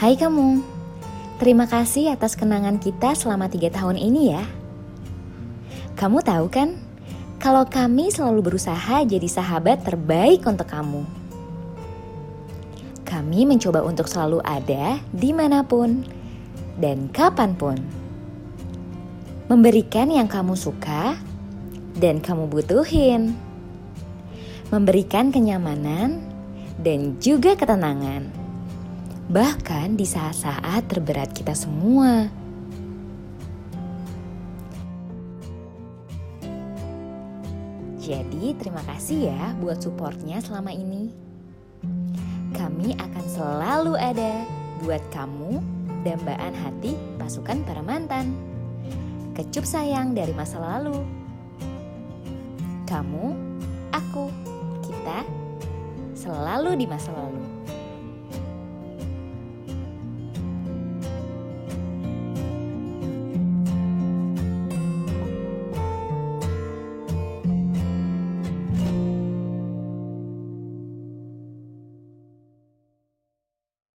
Hai kamu, terima kasih atas kenangan kita selama tiga tahun ini ya. Kamu tahu kan, kalau kami selalu berusaha jadi sahabat terbaik untuk kamu. Kami mencoba untuk selalu ada di mana pun dan kapan pun. Memberikan yang kamu suka dan kamu butuhin. Memberikan kenyamanan dan juga ketenangan bahkan di saat-saat terberat kita semua. Jadi terima kasih ya buat supportnya selama ini. Kami akan selalu ada buat kamu dambaan hati pasukan para mantan. Kecup sayang dari masa lalu. Kamu, aku, kita selalu di masa lalu.